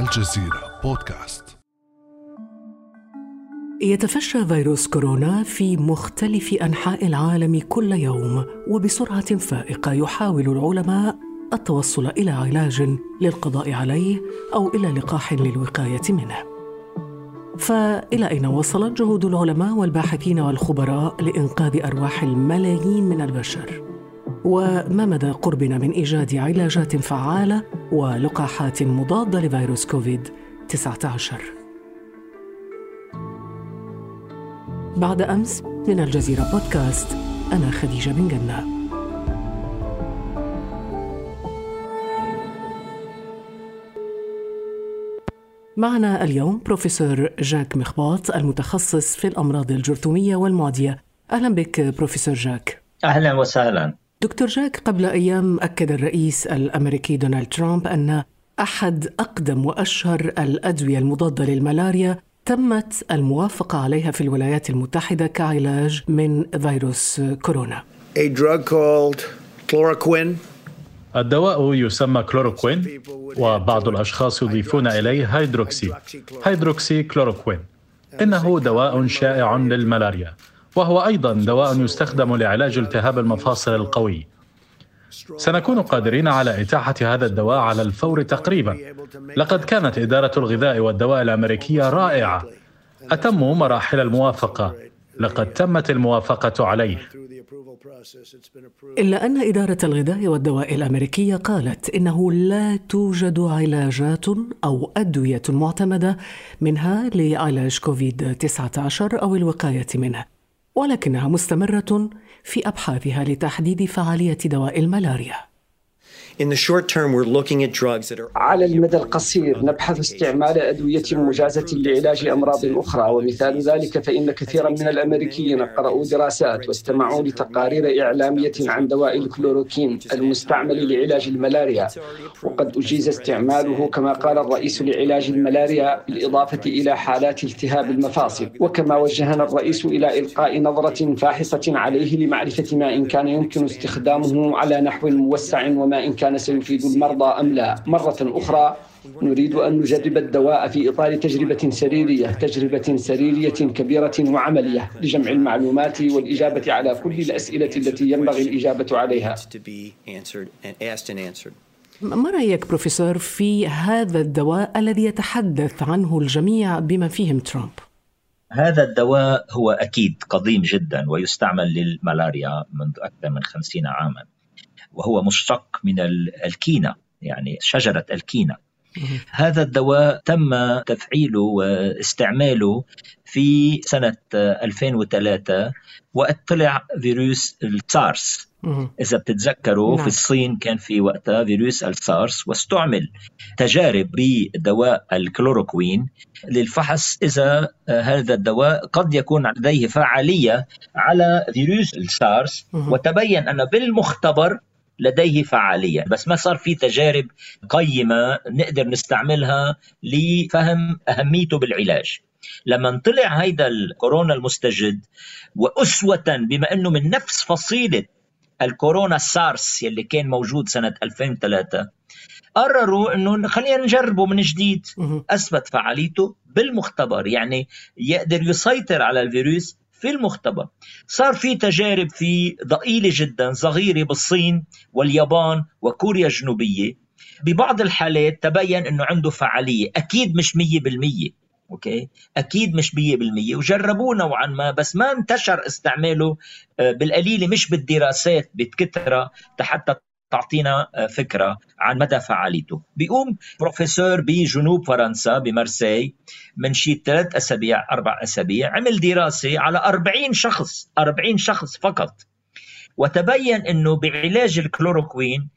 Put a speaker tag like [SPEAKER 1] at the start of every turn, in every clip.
[SPEAKER 1] الجزيرة بودكاست.
[SPEAKER 2] يتفشى فيروس كورونا في مختلف أنحاء العالم كل يوم وبسرعة فائقة يحاول العلماء التوصل إلى علاج للقضاء عليه أو إلى لقاح للوقاية منه. فإلى أين وصلت جهود العلماء والباحثين والخبراء لإنقاذ أرواح الملايين من البشر؟ وما مدى قربنا من إيجاد علاجات فعالة ولقاحات مضادة لفيروس كوفيد 19 بعد أمس من الجزيرة بودكاست أنا خديجة بن جنة. معنا اليوم بروفيسور جاك مخباط المتخصص في الأمراض الجرثومية والمعدية. أهلا بك بروفيسور جاك.
[SPEAKER 3] أهلا وسهلا.
[SPEAKER 2] دكتور جاك قبل أيام أكد الرئيس الأمريكي دونالد ترامب أن أحد أقدم وأشهر الأدوية المضادة للملاريا تمت الموافقة عليها في الولايات المتحدة كعلاج من فيروس كورونا.
[SPEAKER 4] A drug called chloroquine.
[SPEAKER 5] الدواء يسمى كلوروكوين وبعض الأشخاص يضيفون إليه هيدروكسي هيدروكسي كلوروكوين. إنه دواء شائع للملاريا. وهو أيضا دواء يستخدم لعلاج التهاب المفاصل القوي. سنكون قادرين على إتاحة هذا الدواء على الفور تقريبا. لقد كانت إدارة الغذاء والدواء الأمريكية رائعة. أتموا مراحل الموافقة. لقد تمت الموافقة عليه.
[SPEAKER 2] إلا أن إدارة الغذاء والدواء الأمريكية قالت إنه لا توجد علاجات أو أدوية معتمدة منها لعلاج كوفيد 19 أو الوقاية منه. ولكنها مستمرة في أبحاثها لتحديد فعالية دواء الملاريا.
[SPEAKER 6] على المدى القصير نبحث استعمال أدوية مجازة لعلاج أمراض أخرى ومثال ذلك فإن كثيرا من الأمريكيين قرأوا دراسات واستمعوا لتقارير إعلامية عن دواء الكلوروكين المستعمل لعلاج الملاريا. وقد أجيز استعماله كما قال الرئيس لعلاج الملاريا بالإضافة إلى حالات التهاب المفاصل. وكما وجهنا الرئيس إلى إلقاء نظرة فاحصة عليه لمعرفة ما إن كان يمكن استخدامه على نحو موسع وما إن كان سيفيد المرضى أم لا مرة أخرى نريد أن نجرب الدواء في إطار تجربة سريرية تجربة سريرية كبيرة وعملية لجمع المعلومات والإجابة على كل الأسئلة التي ينبغي الإجابة عليها.
[SPEAKER 2] ما رأيك بروفيسور في هذا الدواء الذي يتحدث عنه الجميع بما فيهم ترامب؟
[SPEAKER 3] هذا الدواء هو أكيد قديم جدا ويستعمل للملاريا منذ أكثر من خمسين عاما وهو مشتق من ال- الكينة يعني شجرة الكينة هذا الدواء تم تفعيله واستعماله في سنة 2003 وقت طلع فيروس السارس. إذا بتتذكروا
[SPEAKER 2] نعم.
[SPEAKER 3] في الصين كان في وقتها فيروس السارس واستعمل تجارب بدواء الكلوروكوين للفحص إذا آه، هذا الدواء قد يكون لديه فعالية على فيروس السارس. وتبين أن بالمختبر لديه فعالية. بس ما صار في تجارب قيمة نقدر نستعملها لفهم أهميته بالعلاج. لما طلع هيدا الكورونا المستجد وأسوة بما أنه من نفس فصيلة الكورونا السارس يلي كان موجود سنة 2003 قرروا أنه خلينا نجربه من جديد. أثبت فعاليته بالمختبر. يعني يقدر يسيطر على الفيروس في المختبر. صار في تجارب في ضئيلة جدا صغيرة بالصين واليابان وكوريا الجنوبية. ببعض الحالات تبين أنه عنده فعالية. أكيد مش 100% Okay؟ أكيد مش 100% وجربوه نوعا ما بس ما انتشر استعماله آه، بالقليلة مش بالدراسات بكثره حتى تعطينا آه، فكرة عن مدى فعاليته. بيقوم بروفيسور بجنوب فرنسا بمارسي من شي ثلاث أسابيع أربع أسابيع عمل دراسة على 40 شخص 40 شخص فقط. وتبين إنه بعلاج الكلوروكوين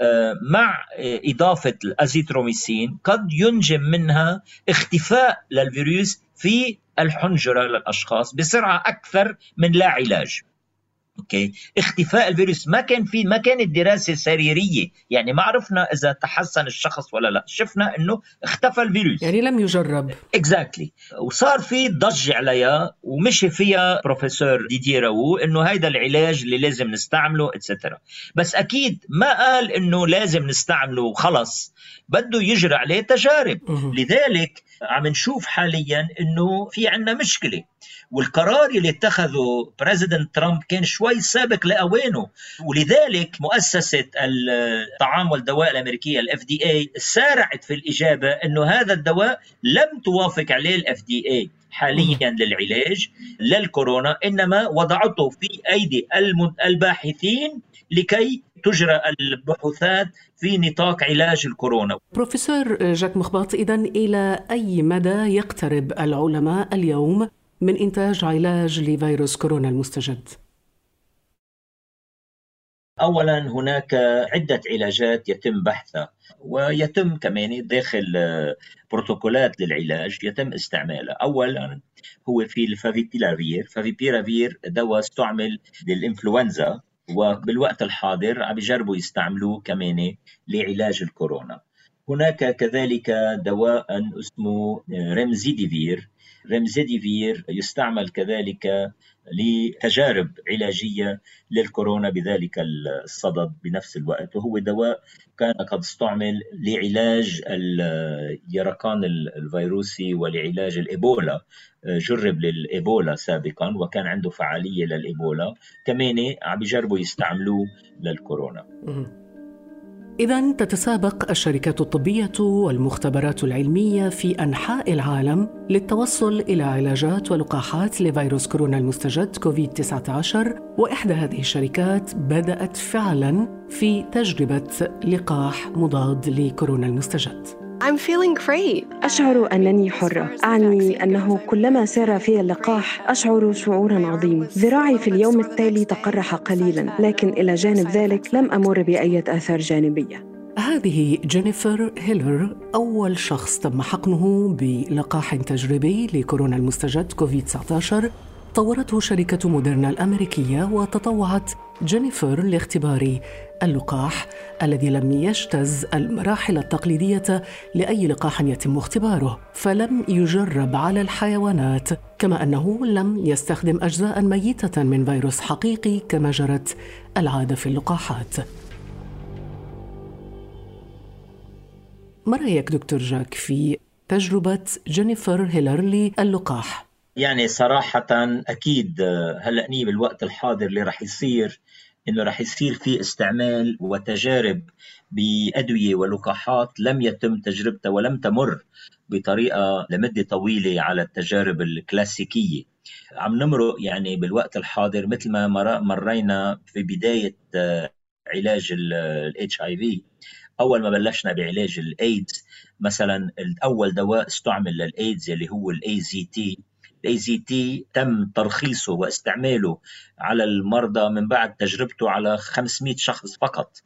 [SPEAKER 3] آه، مع آه، إضافة الأزيتروميسين قد ينجم منها اختفاء للفيروس في الحنجرة للأشخاص بسرعة أكثر من لا علاج. okay اختفاء الفيروس ما كان في ما كانت دراسه سريرية. يعني ما عرفنا إذا تحسن الشخص ولا لا. شفنا إنه اختفى الفيروس.
[SPEAKER 2] يعني لم يجرب.
[SPEAKER 3] exactly exactly. وصار في ضجة عليها ومشي فيها بروفيسور ديدييه راوو إنه هيدا العلاج اللي لازم نستعمله etcetera بس أكيد ما قال إنه لازم نستعمله وخلص. بده يجرى عليه تجارب. لذلك عم نشوف حاليا إنه في عندنا مشكلة. والقرار اللي اتخذه president ترامب كان شوي سابق لأوانه. ولذلك مؤسسة الطعام والدواء الأمريكية ال FDA سارعت في الإجابة إنه هذا الدواء لم توافق عليه ال FDA حاليا للعلاج للكورونا إنما وضعته في أيدي الباحثين لكي تجرى البحوثات في نطاق علاج الكورونا.
[SPEAKER 2] بروفيسور جاك مخباط إذا إلى أي مدى يقترب العلماء اليوم من إنتاج علاج لفيروس كورونا المستجد؟
[SPEAKER 3] اولا هناك عدة علاجات يتم بحثها ويتم كمان داخل بروتوكولات للعلاج يتم استعمالها. اولا هو في الفافيبيرافير فافيبيرافير دواء استعمل للإنفلونزا. وبالوقت الحاضر عم يجربوا يستعملوه كمان لعلاج الكورونا. هناك كذلك دواء اسمه ريمزيديفير ريمزيديفير يستعمل كذلك لتجارب علاجية للكورونا بذلك الصدد بنفس الوقت وهو دواء كان قد استعمل لعلاج اليرقان الفيروسي ولعلاج الإيبولا جرب للإيبولا سابقا وكان عنده فعالية للإيبولا كمان عم يجربوا يستعملوه للكورونا.
[SPEAKER 2] إذا تتسابق الشركات الطبية والمختبرات العلمية في أنحاء العالم للتوصل إلى علاجات ولقاحات لفيروس كورونا المستجد كوفيد 19 وإحدى هذه الشركات بدأت فعلا في تجربة لقاح مضاد لكورونا المستجد.
[SPEAKER 7] I'm feeling great.
[SPEAKER 8] أشعر أنني حرة. أعني أنه كلما سار في اللقاح أشعر شعورا عظيم. ذراعي في اليوم التالي تقرح قليلا لكن إلى جانب ذلك لم أمر بأي آثار جانبية
[SPEAKER 2] هذه جينيفر هيلر أول شخص تم حقنه بلقاح تجريبي لكورونا المستجد كوفيد 19 طورته شركة موديرنا الأمريكية وتطوعت جينيفر لاختبار اللقاح الذي لم يجتز المراحل التقليدية لأي لقاح يتم اختباره فلم يجرب على الحيوانات كما أنه لم يستخدم أجزاء ميتة من فيروس حقيقي كما جرت العادة في اللقاحات ما رأيك دكتور جاك في تجربة جينيفر هيلر للقاح؟
[SPEAKER 3] يعني صراحة أكيد هلأ بالوقت الحاضر اللي رح يصير إنه رح يصير في استعمال وتجارب بأدوية ولقاحات لم يتم تجربتها ولم تمر بطريقة لمدة طويلة على التجارب الكلاسيكية. عم نمرق يعني بالوقت الحاضر مثل ما مرينا في بداية آه، علاج ال HIV أول ما بلشنا بعلاج الايدز مثلا اول دواء استعمل للايدز اللي هو ال AZT ال AZT تم ترخيصه واستعماله على المرضى من بعد تجربته على 500 شخص فقط.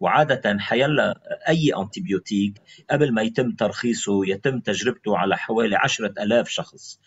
[SPEAKER 3] وعادة حيلا أي antibiotic قبل ما يتم ترخيصه يتم تجربته على حوالي عشرة ألاف شخص.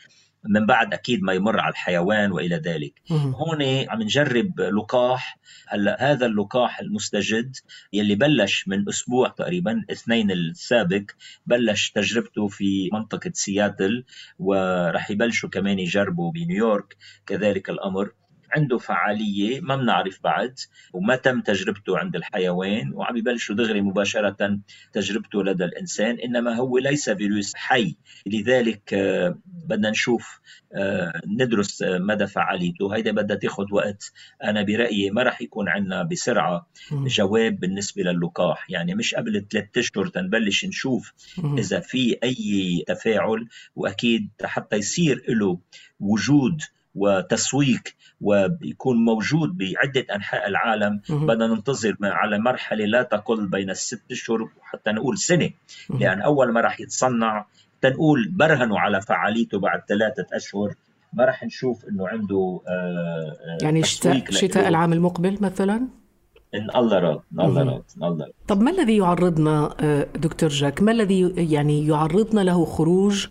[SPEAKER 3] من بعد أكيد ما يمر على الحيوان وإلى ذلك. هون عم نجرب لقاح. هلأ هذا اللقاح المستجد يلي بلش من أسبوع تقريبا الاثنين السابق بلش تجربته في منطقة سياتل ورح يبلشوا كمان يجربوا بنيويورك. كذلك الأمر. عنده فعالية ما بنعرف بعد وما تم تجربته عند الحيوان وعم يبلشوا دغري مباشرة تجربته لدى الإنسان إنما هو ليس فيروس حي. لذلك آه، بدنا نشوف آه، ندرس مدى فعاليته. هيدا بدها تاخذ وقت. أنا برأيي ما رح يكون عندنا بسرعة جواب بالنسبة للقاح يعني مش قبل ثلاثة أشهر تنبلش نشوف إذا في أي تفاعل وأكيد حتى يصير له وجود وتسويق ويكون موجود بعدة أنحاء العالم. بدنا ننتظر على مرحلة لا تقل بين الست أشهر حتى نقول سنة. لأن أول ما راح يتصنع تنقول برهنوا على فعاليته بعد ثلاثة أشهر. ما راح نشوف إنه عنده آه,
[SPEAKER 2] آه، يعني شتاء شتاء العام المقبل مثلا؟
[SPEAKER 3] إن الله راد إن الله راد إن الله
[SPEAKER 2] طب ما الذي يعرضنا آه، دكتور جاك؟ ما الذي يعني يعرضنا له خروج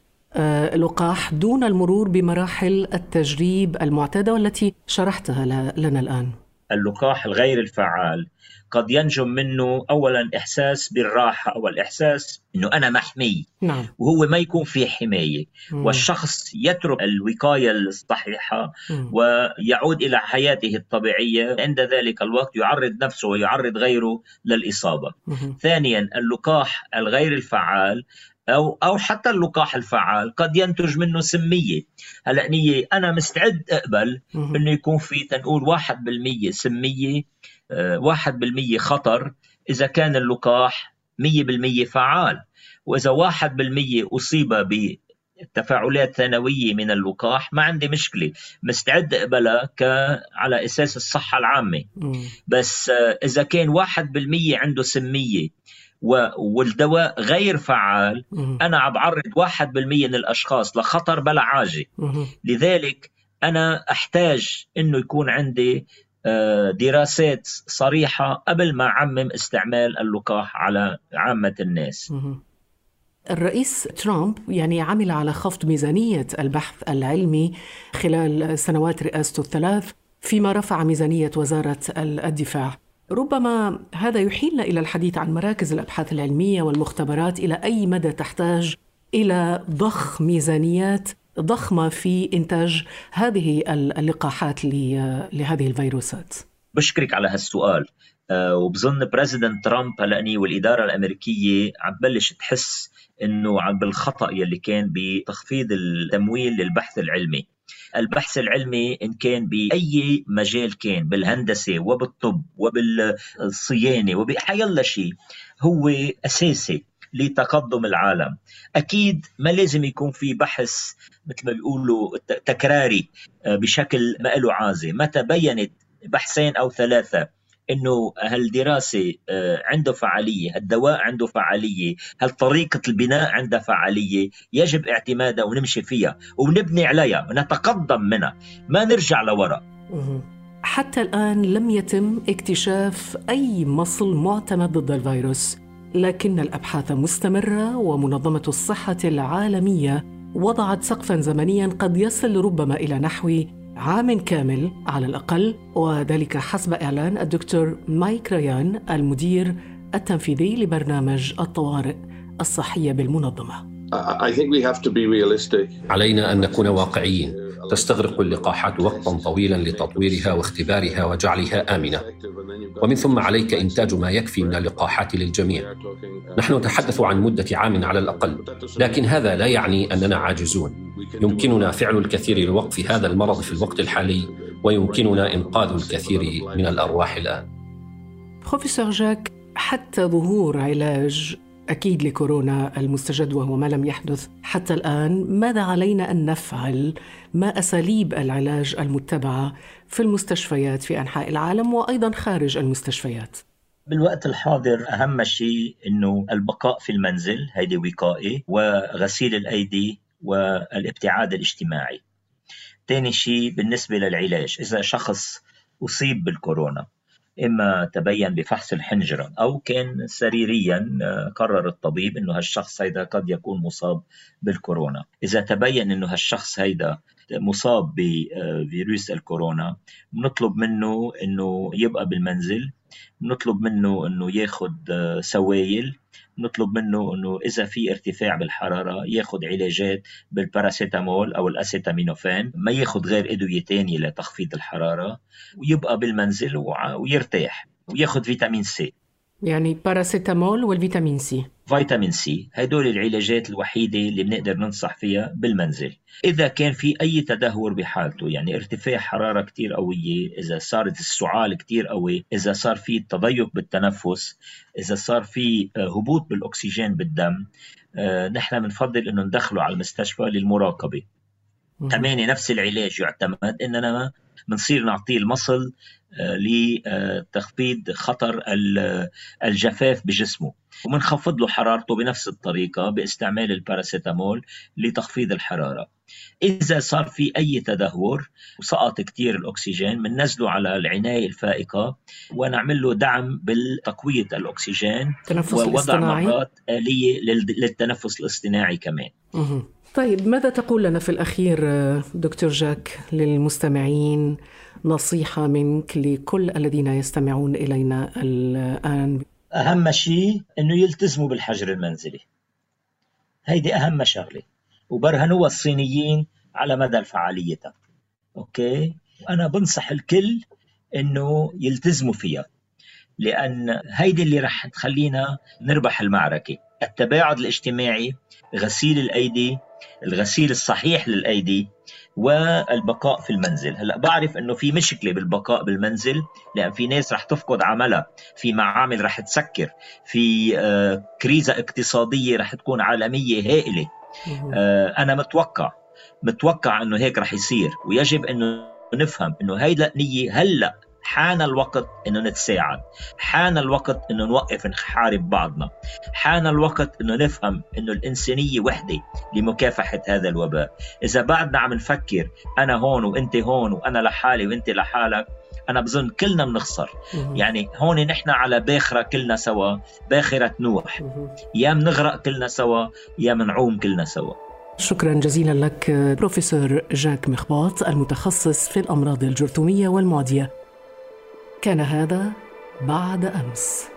[SPEAKER 2] لقاح دون المرور بمراحل التجريب المعتادة والتي شرحتها لنا الآن
[SPEAKER 3] اللقاح الغير الفعال قد ينجم منه اولا إحساس بالراحة أو الاحساس إنه أنا محمي
[SPEAKER 2] نعم.
[SPEAKER 3] وهو ما يكون في حماية مم. والشخص يترك الوقاية الصحيحة مم. ويعود إلى حياته الطبيعية عند ذلك الوقت يعرض نفسه ويعرض غيره للإصابة مم. ثانيا اللقاح الغير الفعال أو أو حتى اللقاح الفعال قد ينتج منه سمية. هلا نيه أنا مستعد أقبل إنه يكون في تنقول 1% سمية 1% آه، خطر إذا كان اللقاح 100% فعال. وإذا 1% أصيب تفاعلات ثانوية من اللقاح ما عندي مشكلة. مستعد أقبلها ك... على أساس الصحة العامة. بس آه، إذا كان واحد بالمية عنده سمية والدواء غير فعال. أنا عم بعرض واحد بالمية من الأشخاص لخطر بلا عاجة لذلك أنا أحتاج أنه يكون عندي آه، دراسات صريحة قبل ما أعمم استعمال اللقاح على عامة الناس.
[SPEAKER 2] الرئيس ترامب يعني عمل على خفض ميزانية البحث العلمي خلال سنوات رئاسته الثلاث فيما رفع ميزانية وزارة الدفاع. ربما هذا يحيلنا إلى الحديث عن مراكز الأبحاث العلمية والمختبرات إلى أي مدى تحتاج إلى ضخ ميزانيات ضخمة في إنتاج هذه اللقاحات لهذه الفيروسات.
[SPEAKER 3] بشكرك على هالسؤال أه وبظن بريزيدنت ترامب هلأني والإدارة الأمريكية عم تبلش تحس إنه عم بالخطأ يلي كان بتخفيض التمويل للبحث العلمي البحث العلمي إن كان بأي مجال كان بالهندسة وبالطب وبالصيانة وبحيالله شيء هو أساسي لتقدم العالم. أكيد ما لازم يكون في بحث مثل ما بيقولوا تكراري آه، بشكل ما له عازة. متى بينت بحثين أو ثلاثة؟ إنه هالدراسه آه، عنده فعالية، الدواء عنده فعالية، هل طريقة البناء عندها فعالية، يجب اعتمادها ونمشي فيها ونبني عليها ونتقدم منها، ما نرجع لورا.
[SPEAKER 2] حتى الآن لم يتم اكتشاف أي مصل معتمد ضد الفيروس، لكن الأبحاث مستمرة ومنظمة الصحة العالمية وضعت سقفا زمنيا قد يصل ربما إلى نحو عام كامل على الأقل وذلك حسب إعلان الدكتور مايك ريان المدير التنفيذي لبرنامج الطوارئ الصحية بالمنظمة.
[SPEAKER 7] علينا أن نكون واقعيين. تستغرق اللقاحات وقتا طويلا لتطويرها واختبارها وجعلها آمنة. ومن ثم عليك إنتاج ما يكفي من اللقاحات للجميع. نحن نتحدث عن مدة عام على الأقل لكن هذا لا يعني أننا عاجزون. يمكننا فعل الكثير لوقف هذا المرض في الوقت الحالي ويمكننا إنقاذ الكثير من الأرواح الآن.
[SPEAKER 2] بروفيسور جاك حتى ظهور علاج أكيد لكورونا المستجد وهو ما لم يحدث حتى الآن ماذا علينا أن نفعل؟ ما أساليب العلاج المتبعة في المستشفيات في أنحاء العالم وأيضا خارج المستشفيات؟
[SPEAKER 3] بالوقت الحاضر أهم شيء أنه البقاء في المنزل هيدي وقائي وغسيل الأيدي والابتعاد الاجتماعي. ثاني شيء بالنسبة للعلاج إذا شخص أصيب بالكورونا إما تبين بفحص الحنجرة أو كان سريريا آه، قرر الطبيب أنه هالشخص هيدا قد يكون مصاب بالكورونا. إذا تبين أنه هالشخص هيدا مصاب بفيروس الكورونا بنطلب منه أنه يبقى بالمنزل بنطلب منه أنه ياخذ آه، سوائل نطلب منه إنه إذا في ارتفاع بالحرارة ياخذ علاجات بالباراسيتامول أو الاسيتامينوفين ما ياخذ غير ادويه ثانية لتخفيض الحرارة ويبقى بالمنزل ويرتاح وياخذ فيتامين سي.
[SPEAKER 2] يعني باراسيتامول والفيتامين سي
[SPEAKER 3] فيتامين سي هدول العلاجات الوحيدة اللي بنقدر ننصح فيها بالمنزل. إذا كان في أي تدهور بحالته يعني ارتفاع حرارة كتير قوية إذا صارت السعال كتير قوي إذا صار في تضيق بالتنفس إذا صار في آه، هبوط بالأكسجين بالدم آه، نحن بنفضل إنه ندخله على المستشفى للمراقبة. كمان نفس العلاج يعتمد إننا بنصير نعطيه المصل آه، لتخفيض خطر الجفاف بجسمه. وبنخفض له حرارته بنفس الطريقة باستعمال الباراسيتامول لتخفيض الحرارة. إذا صار في أي تدهور وسقط كتير الأكسجين بننزله على العناية الفائقة ونعمل له دعم بتقوية الأكسجين
[SPEAKER 2] ووضع
[SPEAKER 3] مهارات آلية للتنفس الاصطناعي كمان.
[SPEAKER 2] طيب ماذا تقول لنا في الأخير دكتور جاك للمستمعين نصيحة منك لكل الذين يستمعون إلينا الآن؟
[SPEAKER 3] أهم شيء أنه يلتزموا بالحجر المنزلي. هيدي أهم شغلة. وبرهنوها الصينيين على مدى فعاليتها أوكي؟ أنا بنصح الكل أنه يلتزموا فيها. لأن هيدي اللي رح تخلينا نربح المعركة. التباعد الاجتماعي غسيل الأيدي الغسيل الصحيح للأيدي والبقاء في المنزل. هلأ بعرف إنه في مشكلة بالبقاء بالمنزل لأن في ناس رح تفقد عملها في معامل رح تسكر في آه، كريزة اقتصادية رح تكون عالمية هائلة. آه، أنا متوقع متوقع إنه هيك رح يصير ويجب إنه نفهم إنه هيدا نية هلأ حان الوقت إنه نتساعد. حان الوقت إنه نوقف نحارب بعضنا. حان الوقت إنه نفهم إنه الإنسانية وحدة لمكافحة هذا الوباء. إذا بعدنا عم نفكر أنا هون وأنت هون وأنا لحالي وأنت لحالك أنا بظن كلنا بنخسر. يعني هون نحن على باخرة كلنا سوا باخرة نوح. يا منغرق كلنا سوا يا منعوم كلنا سوا.
[SPEAKER 2] شكرا جزيلا لك بروفيسور جاك مخباط المتخصص في الأمراض الجرثومية والمعدية. كان هذا بعد أمس.